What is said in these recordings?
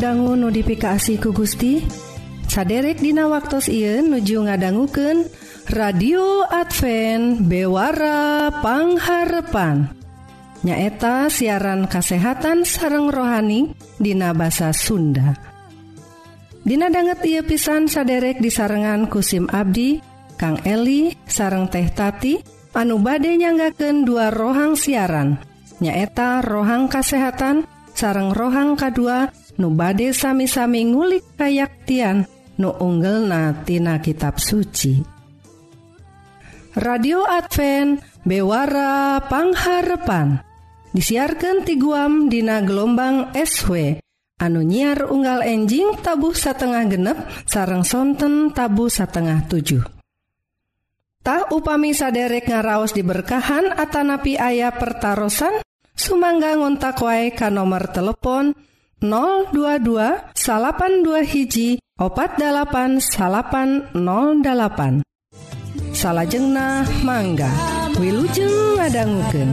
dangu notifikasi ku Gusti saderek Dina waktu Ieu nuju ngadangguken radio Advent bewarapangharepan nyaeta siaran kasehatan sareng rohani Dina bahasa Sunda. Dina banget ia pisan saderek di sarengan kusim Abdi Kang Eli sareng teh Tati anu bade nyanggaken dua rohang siaran. Nyaeta rohang kasehatan sareng rohang K2 nu bade sami-sami ngulik kayaktian nu unggelnatina kitab suci. Radio Advent Bewara Pangharepan disiarkan ti guam dina gelombang SW anu nyiar unggal enjing tabuh satengah genep sarang sonten tabu satengah 7. Tah upami saderek ngaraos diberkahan atanapi ayah pertaran Sumangga ngontak wae ka nomor telepon 022 82 hiji opat 8808 salahjengna mangga Wilujeng ngadangguken.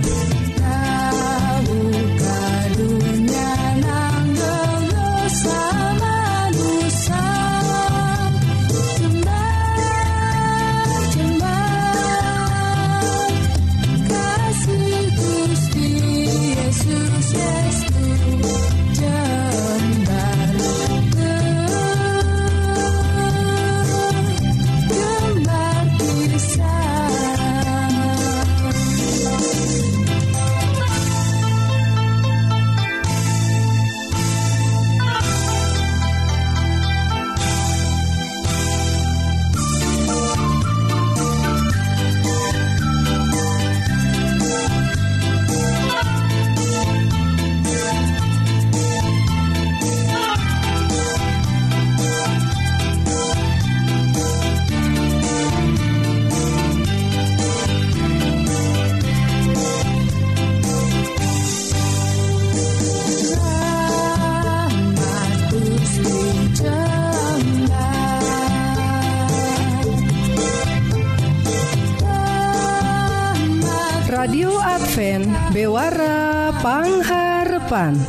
Advent bewarapangharpan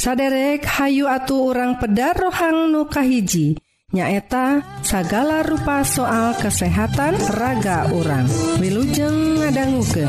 saderek Hayu atuh orang pedar rohang nukahiji nyaeta sagala rupa soal kesehatan raga orang wilujeng ngadangguken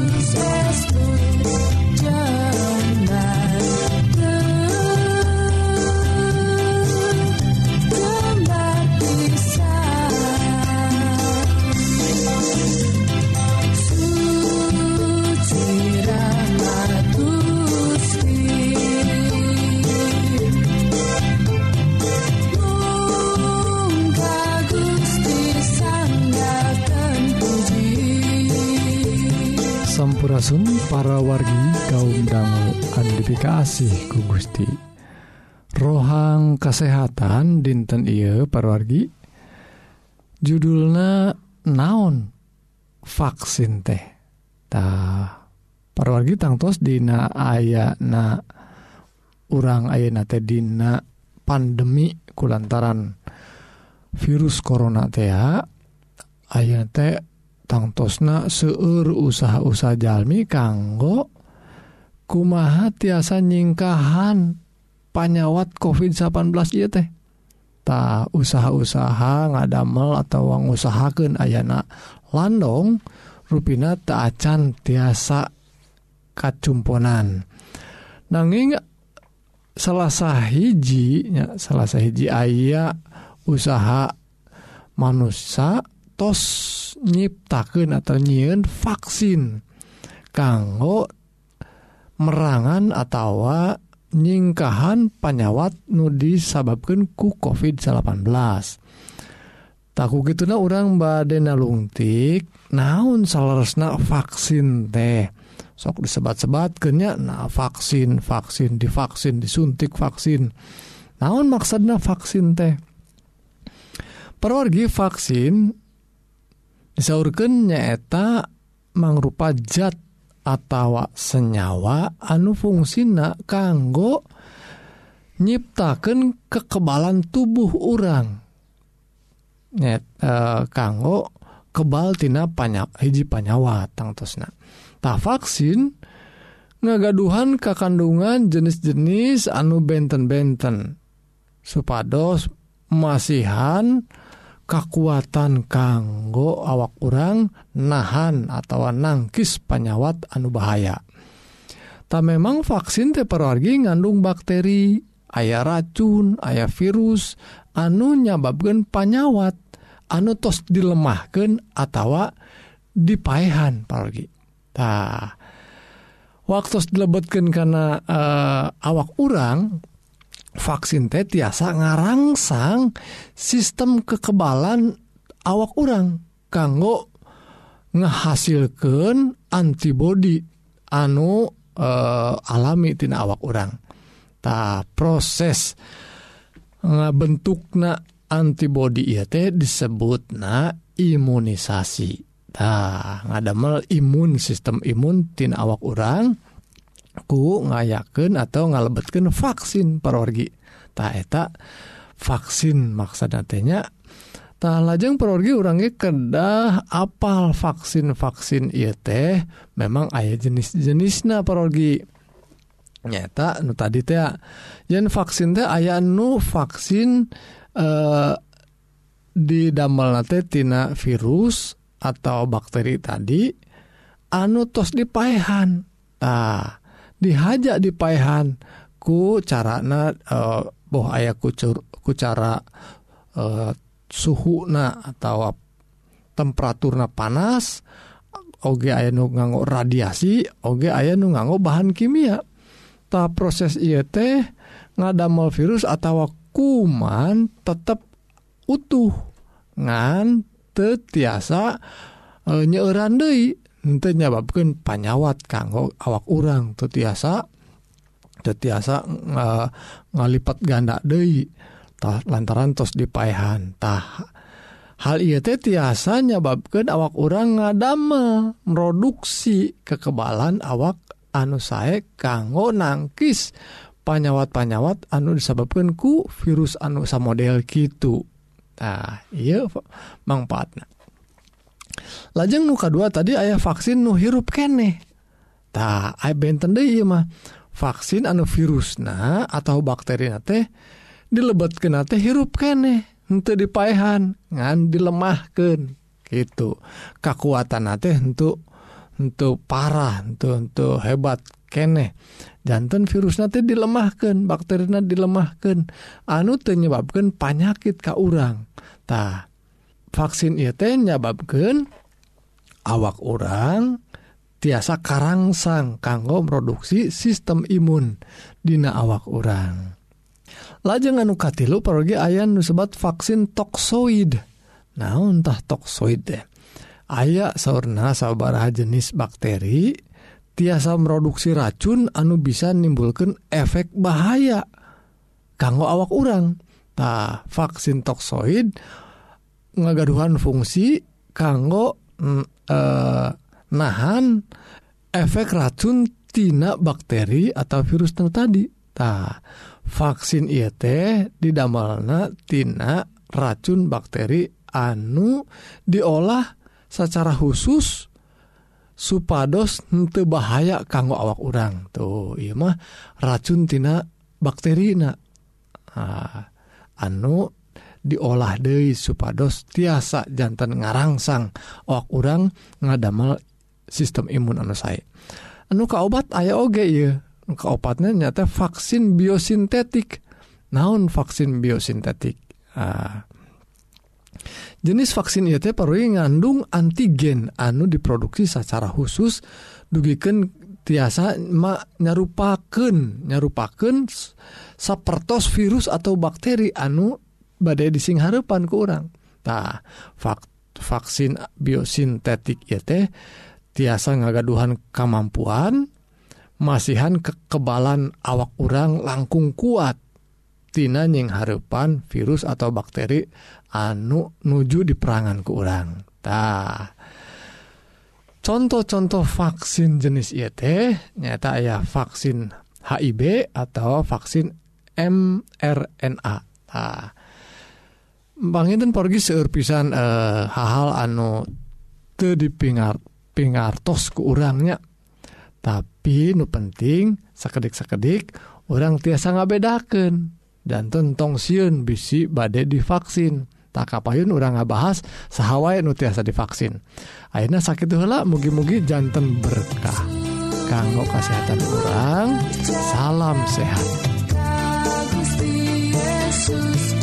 Surasun para wargi kaum dangu andifikasi ku Gusti. Rohang kesehatan dinten Ieu parwargi judulna naon vaksin tehtah parwargi tangtos Dina aya na urang Ayeuna Tedina pandemi kulantaran virus korona tea aya teh tangtosna seueur usaha-usaha jalmi kanggo kumaha tiasa nyingkahan panyawat COVID-19 ieu teh. Ta usaha-usaha ngadamel atau wang usahakeun ayana landong rupina tak acan tiasa kacumponan. Nanging salah hiji nya salah hiji aya usaha manusia tos nyiptakeun atau nyieun vaksin kanggo merangan atau nyingkahan panyawat nu disababkeun ku COVID-19. Taku gituna orang badena lungtik naon salaresna vaksin teh? Sok disebat-sebat kenya nah vaksin vaksin divaksin disuntik vaksin. Naon maksudnya vaksin teh? Perwargi vaksin disaurkan nyaeta mangrupa zat atawa senyawa anu fungsina kanggo nyiptakan kekebalan tubuh orang Nyet, e, kanggo kebaltina panya, hiji panyawa tangtosna tak vaksin ngagaduhan ke kandungan jenis-jenis anu benten-benten supados masihan dan kekuatan kanggo awak kurang nahan atau nangkis panyawat anu bahaya. Tak memang vaksin teperwargi ngandung bakteri ayah racun ayah virus anu nyababkan panyawat anu tos dilemahkan atau dipaehan pergi tah waktu dilebetkan karena uh, eh, awak urang vaksin teh tiasa ngarangsang sistem kekebalan awak orang kanggo ngehasilkan antibodi anu e, alami tina awak orang ta proses bentukna antibodi ya teh disebut na imunisasi. Ta ngadamel imun sistem imun tina awak orang ku ngayaken atau ngalebetkan vaksin perorgitaeta vaksin maksa datanya tak lajeng perorgi orangnya kedah apal vaksin vaksin iya teh memang ayah jenis-jenisnya perorgi nyata nu tadi teh yang vaksin teh aya nu vaksin eh, di damel teh tina virus atau bakteri tadi anu tos dipaehan. Tah dihaja dipahan ku carana uh, boh aya kucur ku cara eh, uh, suhu na atau temperaturna panas Oge aya nu nganggo radiasi Oge aya nu nganggo bahan kimia. Ta proses IET ngadamel virus atau kuman tetap utuh ngan tetiasa e, eh, nyeuran deui. ente nyababkan panyawat kanggo awak urang. Tuh tiasa tuh tiasa uh, ngalipat ganda dei tah lantaran tos dipaehan. Tah hal iya teh tiasa nyababkan awak orang ngadamel produksi kekebalan awak anu sae kanggo nangkis panyawat-panyawat anu disebabkan ku virus anu samodel gitu nah iya manfaatnya lajeng nuka dua tadi ayah vaksin nu hirup kene tak mah. Vaksin anu virus nah atau bakteri teh dilebat kena teh hirup kene untuk dipaehan ngan dilemahkan gitu. Kekuatan teh untuk untuk parah untuk untuk hebat kene jantan virus nanti dilemahkan bakterina dilemahkan anu menyebabkan penyakit ka urang. Tah vaksin itu nyababkan awak orang tiasa Karangsang kanggo produksi sistem imun Dina awak orang lajeng anukatilu pergi aya nusebat vaksin toksoid. Nahuntah toksoid deh aya sauna sabaraha jenis bakteri tiasa produksi racun anu bisa nimbulkan efek bahaya kanggo awak orangtah vaksin toksoid ngagaduhan fungsi kanggo mm, eh, nahan efek racun tina bakteri atau virus tadi. Nah vaksin IT didamalna tina racun bakteri anu diolah secara khusus supados untuk bahaya kanggo awak orang tuh I mah racuntina bakteri anu diolah Dewi supados tiasa jantan ngarangsang. Ok urang ngadamel sistem imun anu saya anu obat aya oge ya obatnya nyata vaksin biosintetik. Naon vaksin biosintetik? Uh, jenis vaksin itu perlu ngandung antigen anu diproduksi secara khusus dugiken tiasa nyarupaken nyarupaken sapertos virus atau bakteri anu badai dising harepan kurangtah fakta vaksin biosintetik ya teh tiasa ngagaduhan kemampuan masihan kekebalan awak urang langkung kuat. Tina nying harepan virus atau bakteri anu nuju di perangan ke urang. Tah contoh-contoh vaksin jenis ieu teh nyata ya vaksin HIB atau vaksin mRNA. Tah Banginten porgi seur pisan eh, hal-hal anu te dipingar pingartos ke orangnya tapi nu penting sekedik-sekedik orang tiasa ngabedakan dan tentong siun bisi badai divaksin. Tak kapayun orang ngabahas sahawai nu tiasa divaksin. Akhirnya sakit hela mugi-mugi jantan berkah. Kanggo kesehatan orang salam sehat. Yesus.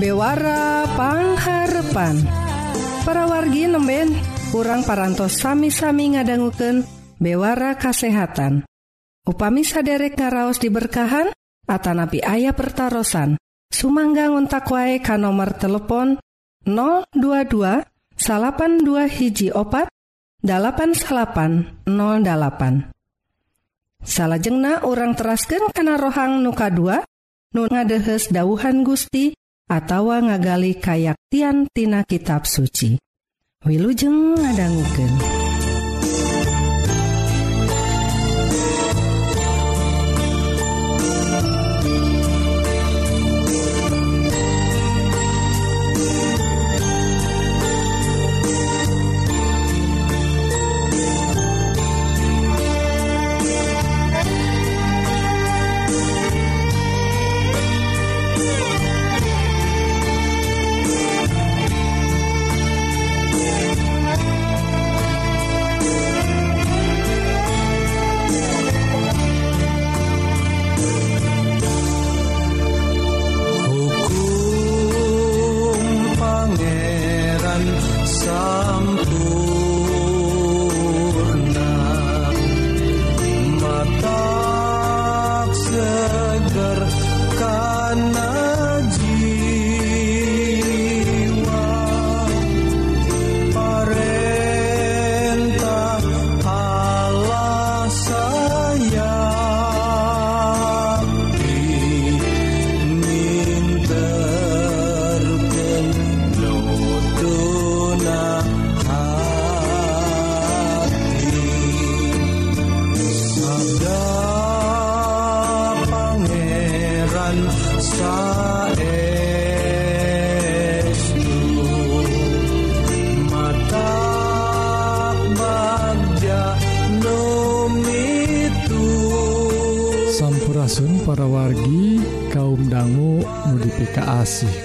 Bewara pangharepan para wargi nemben kurang parantos sami-sami ngadangguken bewara kasehatan. Upami saderek ngaraos diberkahan Atanapi ayah pertaran Sumangga ngontak wae ka nomor telepon 022 salapan dua hiji opat dalapan salapan 08 orang terasken kana rohang nuka 2 nu ngadehes dauhan Gusti atawa ngagali kayaktian tina kitab suci. Wilujeng ngadangguken.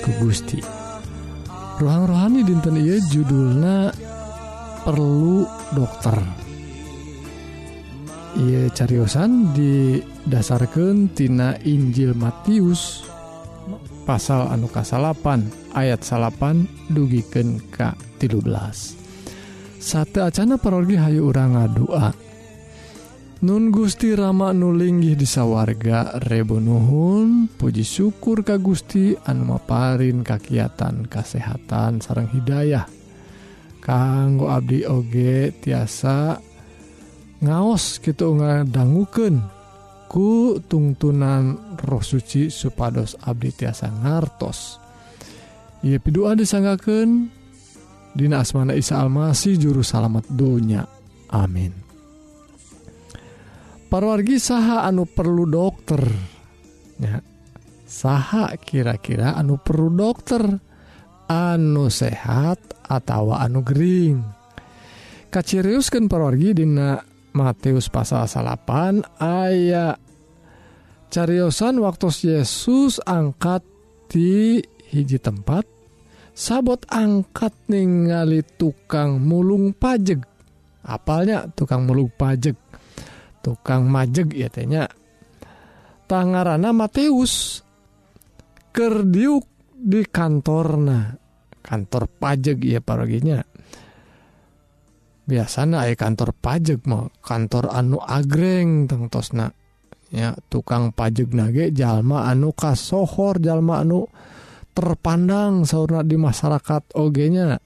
ku Gusti. Ruang rohani dinten ia judulna perlu dokter. Ia cariyosan didasarkantina Injil Matius pasal anuka salapan ayat salapan dugiken K 13 satu Acana parodi Hayu urang ngadua. Nun Gusti Rama nulinggih disawarga Rebonuhun Puji syukur Ka Gusti Anmaparin kakiatan kasehatan sarang Hidayah. Kanggo Abdi Oge tiasa ngaos gitu ngadangguken ku tungtunan roh suci supados Abdi tiasa ngartos. Ia pidua disanggaken Dina asmana Isa Almasih juru salamet donya amin. parwargi saha anu perlu dokter. Ya. Saha kira-kira anu perlu dokter? Anu sehat atau anu Gering? Kaciriuskan parwargi Dina Matius pasal salapan aya cariyosan waktu Yesus angkat di hiji tempat sabot angkat ningali tukang mulung pajek. Apalnya tukang mulung pajek? Tukang majeg ya tehnya. Tangarana Matius kerdiuk di kantorna. Kantor pajeg ya paraginya biasanya ay kantor pajeg mau kantor anu agreng tentosna ya tukang pajeg nage jalma anu kasohor jalma anu terpandang sauna di masyarakat OG-nya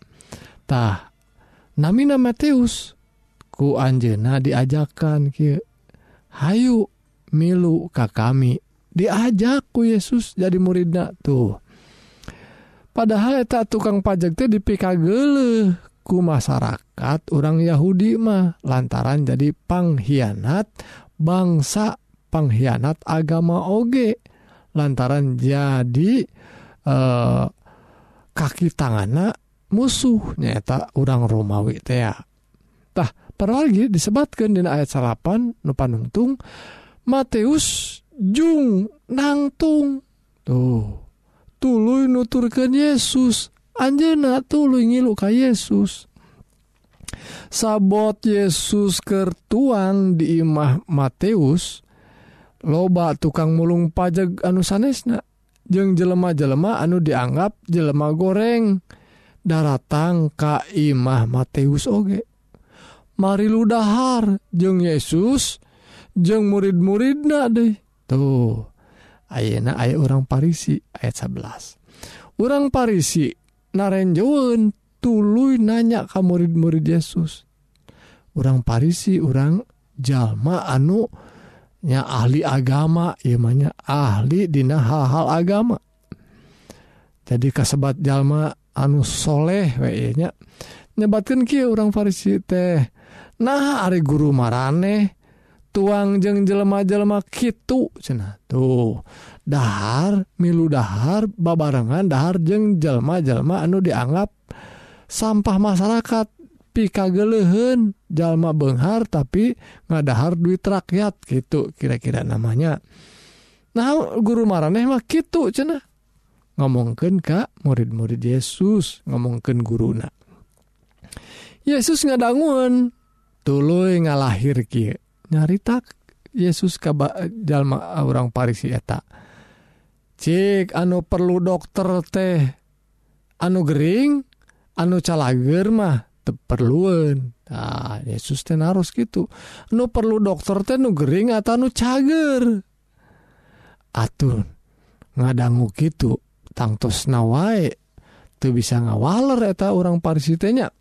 tah namina Matius ku anjeuna diajakan kieu Hayu milu ka kami. Diajakku Yesus jadi muridna tuh. Padahal tak tukang pajak teh dipikagele ku masyarakat orang Yahudi mah lantaran jadi pengkhianat bangsa pengkhianat agama oge. Lantaran jadi eh, kaki tangana musuh nyata orang Romawi teh tah paralgi disebatkan di ayat salapan nupanungtung Matius Jung nangtung. Tuh tulu nuturkan Yesus. Anjena tulu ngiluka Yesus. Sabot Yesus kertuang di imah Matius loba tukang mulung pajak anu sanesna jeng jelema-jelema anu dianggap jelema goreng. Daratang ka imah Matius oge. Mariludahar jeung Yesus jeung murid-murid na deh. Tuh Ayeuna aya orang Parisi ayat 11 orang Parisi narenjoun tulu nanya ka murid-murid Yesus. Orang Parisi orang jalma anu nya ahli agama imanya ahli dina hal-hal agama. Jadi kasebat jalma anu anusholeh nya. Nyebatkan Ki orang Farisi teh. Nah Ari guru marane. Tuang jeng jelema-jelema Kitu cena tuh. Dahar milu dahar babarengan dahar jeng jelma-jelma anu dianggap sampah masyarakat. Pika gelehen jalma Benghar tapi ngadahar duit rakyat gitu kira-kira namanya. Nah guru marane mah gitu cena ngomongkan Ka murid-murid Yesus ngomongkan guruna. Yesus ngadangun tulu ngalahir kieu nyarita Yesus Kajallma orang Parisi eta. Cik anu perlu dokter teh. Anu Gering anu calager mah teperluun nah, Yesus ten harus gitu nu perlu dokter teh nu Gering atau nu cager? Atur ngadanggu gitu tangtos nawae tuh bisa ngawaler eta orang Parisitenya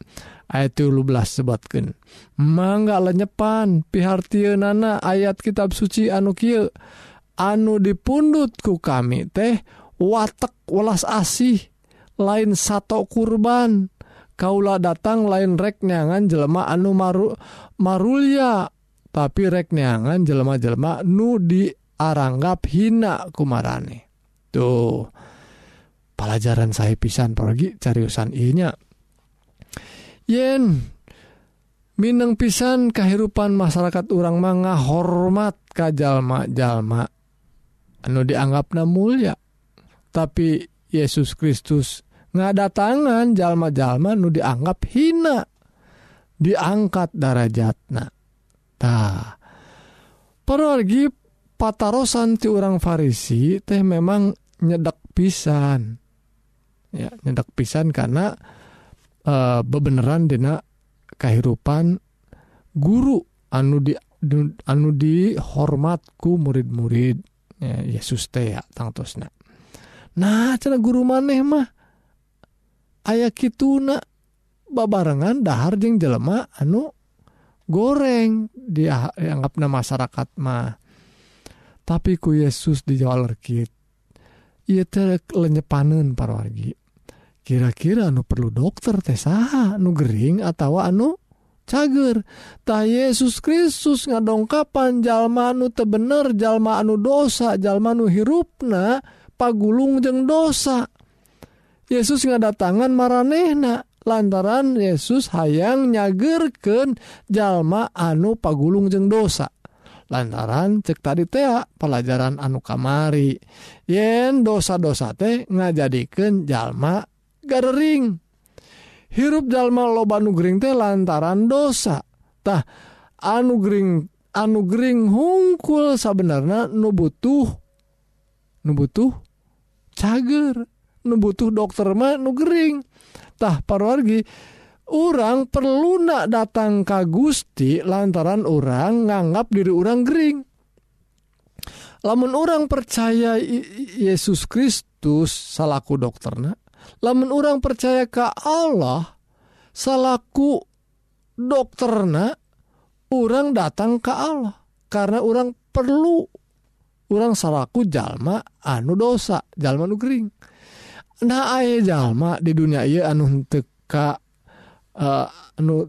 ayat 12 sebatkan mangga lenyepan pihartiun nana ayat kitab suci anu Ky anu dipundutku kami teh watak welas asih lain satu kurban. Kaula datang lain reknyangan jelema anu maru marulia tapi reknyangan jelema-jelma nu diaranggap hina kumarane. Tuh pelajaran saya pisan pergi cariusan inya yen Mineng pisan kehidupan masyarakat urang manga hormat kajjallma-jalma anu dianggapnya mulia. Tapi Yesus Kristus ngada tangan jalma-jalma nu dianggap hina. Diangkat darajatnatah pergi patarosan ti urang Farisi teh memang nyedek pisan. Ya nyedek pisan karena uh, bebeneran dina kehidupan guru anu di anu dihormatku murid-murid. Ya, Yesus teh ya tangtosna nah cara guru maneh mah. Aya kituna. Babarengan dahar jeung jelema anu goreng. Dia anggapna masyarakat mah. Tapi ku Yesus dijawab lekit ieu teh lenyepaneun parwargi kira-kira anu perlu dokter teh saha? Anu Gering atau anu cager? Ta Yesus Kristus ngadongkapan jalmanu tebener jalma anu dosa jalma anu hirupna pagulung jeng dosa. Yesus ngadatangan maranehna lantaran Yesus hayang nyagerken jalma anu pagulung jeng dosa. Lantaran cek tadi tea pelajaran anu kamari yen dosa-dosa teh ngajadikan jalma gathering hirup jalma loban nugering teh lantaran dosatah anugering anugering hungkul sebenarnya nu butuh nu butuh cager nu butuh dokter mah nugeringtah pargi orang perlunak datang ka Gusti lantaran orang nganggap diri orang Gering. Lamun orang percaya Yesus Kristus salahku dokterna lamun orang percaya ke Allah salaku dokterna orang datang ke Allah. Karena orang perlu orang salaku jalma anu dosa jalma nu kering. Nah aya jalma di dunia iya anu teka eh, anu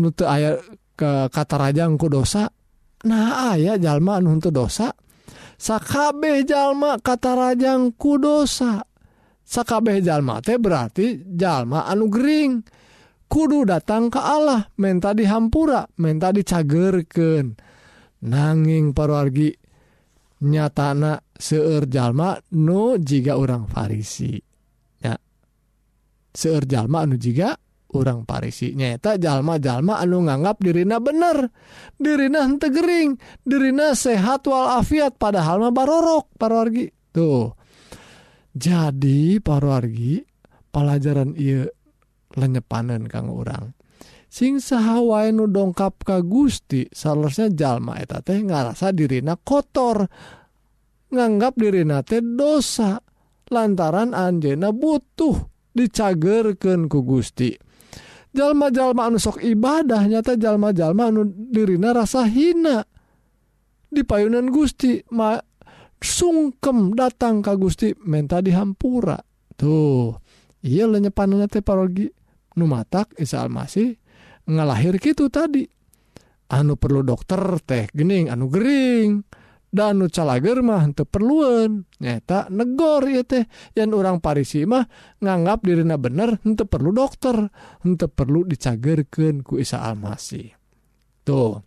nu aya ke kata rajangku dosa. Nah aya jalma anu dosa. Sakabeh jalma kata rajangku dosa. sakabeh jalma teh berarti jalma anu Gering. Kudu datang ke Allah menta dihampura menta dicagerken nanging parwargi nyatana seueur jalma nu jika orang Farisi. Ya seueur jalma anu jika orang Parisi nyata jalma-jalma anu nganggap dirina bener. Dirina hente gering. Dirina sehat walafiat padahal mah barorok parwargi tuh. jadi parwargi pelajaran ia lenyepanen kang urang. Sing sahawai nu dongkap ka Gusti salahnya jalma eta teh ngarasa dirina kotor nganggap dirina teh dosa lantaran anjena butuh dicagerken ku Gusti. Jalma-jalma anu sok ibadah nyata jalma-jalma anu dirina rasa hina di payunan Gusti ma sungkem datang ka Gusti menta dihampura tuh ia lenyepanannya teh parogi numatak Isa Almasih ngalahir gitu tadi. Anu perlu dokter teh gening anu gering. Dan anu calager mah untuk perluan. Nyata negor ya teh. Yang orang parisi mah nganggap dirina bener untuk perlu dokter. Untuk perlu dicagerkan ku Isa Almasih. Tuh.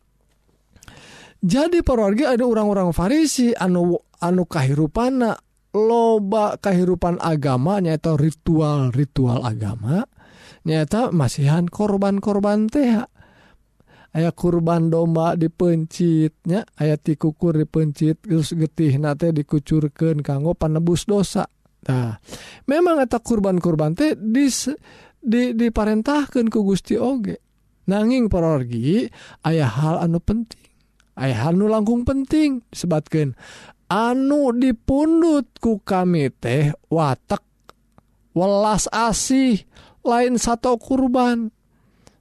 Jadi parogi ada orang-orang Farisi anu anu kahirupana loba kehidupan agama nyaeta ritual-ritual agama nyata masihan korban-korban teh aya kurban domba dipencitnya ayat tikukur dipencit terus getih nate dikucurkan kanggo panebus dosa. Nah memang eta kurban-korban teh dis di, diparentahkan ku Gusti Oge. Nanging perorgi ayah hal anu penting ayah hal nu langkung penting disebabkan anu dipundutku kami teh watak welas asih lain satu kurban.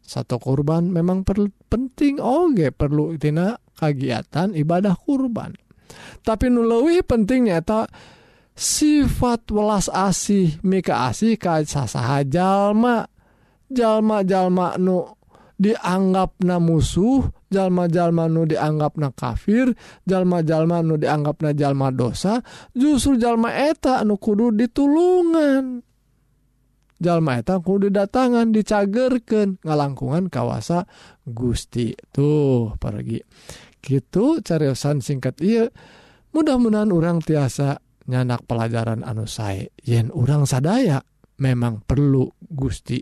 Satu kurban memang perlu penting Oge perlutina kegiatan ibadah kurban. Tapi nulewih pentingnyata sifat welas asih Mika asih kasasaha jalma. Jalma-jalma nu dianggap na musuh jalma-jalma nu dianggap na kafir jalma-jalma nu dianggap na jalma dosa justru jalma eta anu kudu ditulungan. Jalma eta kudu didatangan dicagerken ngalangkungan kawasa Gusti tuh pergi gitu cariosan singkat iya mudah-mudahan orang tiasa nyanak pelajaran anu sae. Yen orang sadaya memang perlu Gusti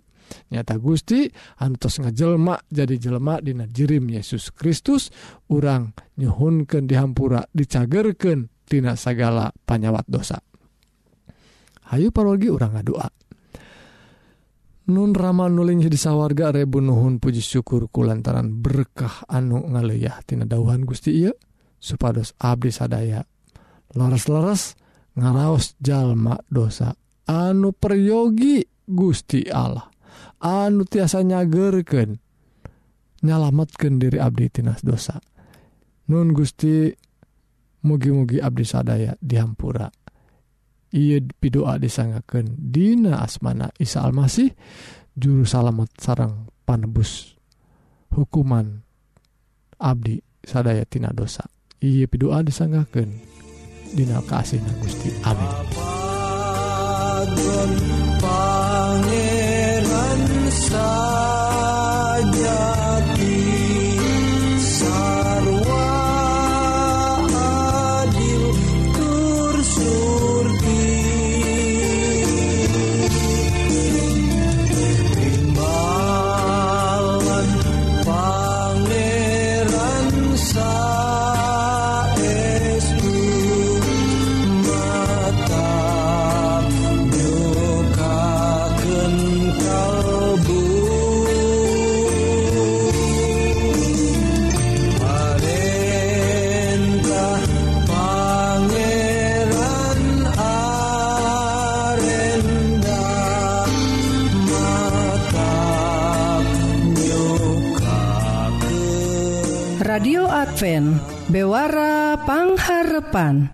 nyata Gusti antos ngajelma jadi jelma Dina jirim Yesus Kristus orang nyuhunkan dihampura dicagerken Tina sagala panyawat dosa. Hayu parogi orang ngadoa. Nun Rama nuling di sawwarga Rebu Nuhun puji syukur ku lantaran berkah anu ngaleyah Tina dauhan Gusti Iia supados Abdi sadaya. Laras-laras ngaraos jalma dosa anu peryogi Gusti Allah. anu tiasa nyagerken nyalamatkan diri Abdi Tinas dosa. Nun Gusti mugi-mugi Abdi sadaya dihampura. Ia pidoa disangaken Dina asmana Isa Almasih juru salamet sarang panebus. Hukuman Abdi sadaya tina dosa. Ia pidoa disangaken Dina kasih Gusti Amin. the side. kapan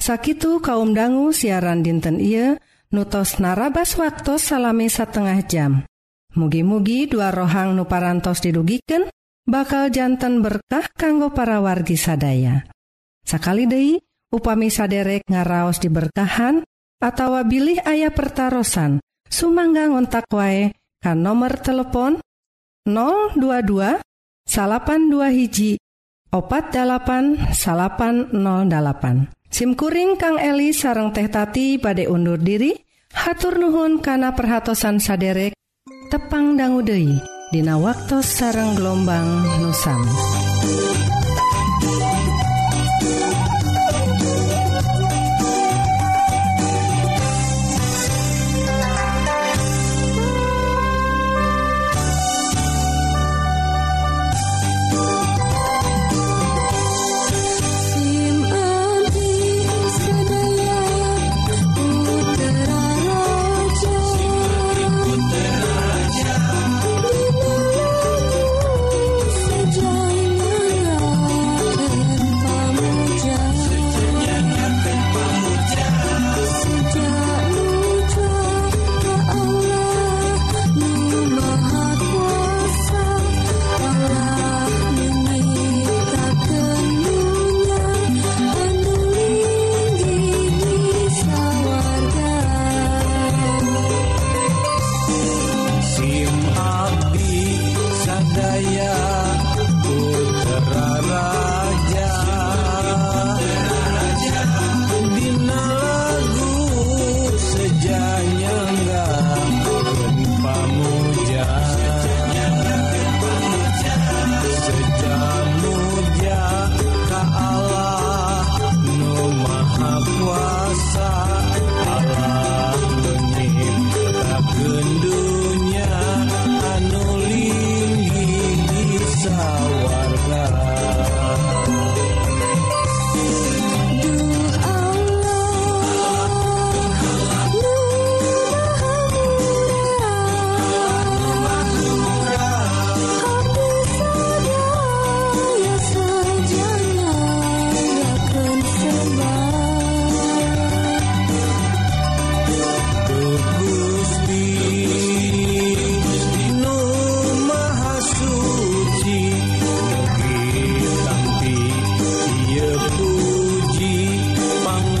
Sakitu kaum dangu siaran dinten iya nutos narabas waktu salami setengah jam. Mugi-mugi dua rohang nuparantos didugiken bakal jantan berkah kanggo para wargi sadaya. Sakali Dei upami saderek ngaraos diberkahan atau bilih ayah pertarusan Sumangga ngontak wae kan nomor telepon 022 salapan dua hiji 08 SIMkuring Kang Eli sareng teh tati badai undur diri hatur Nuhun kana perhatsan saderek tepang danggudehi Dina waktu sareng gelombang nusam.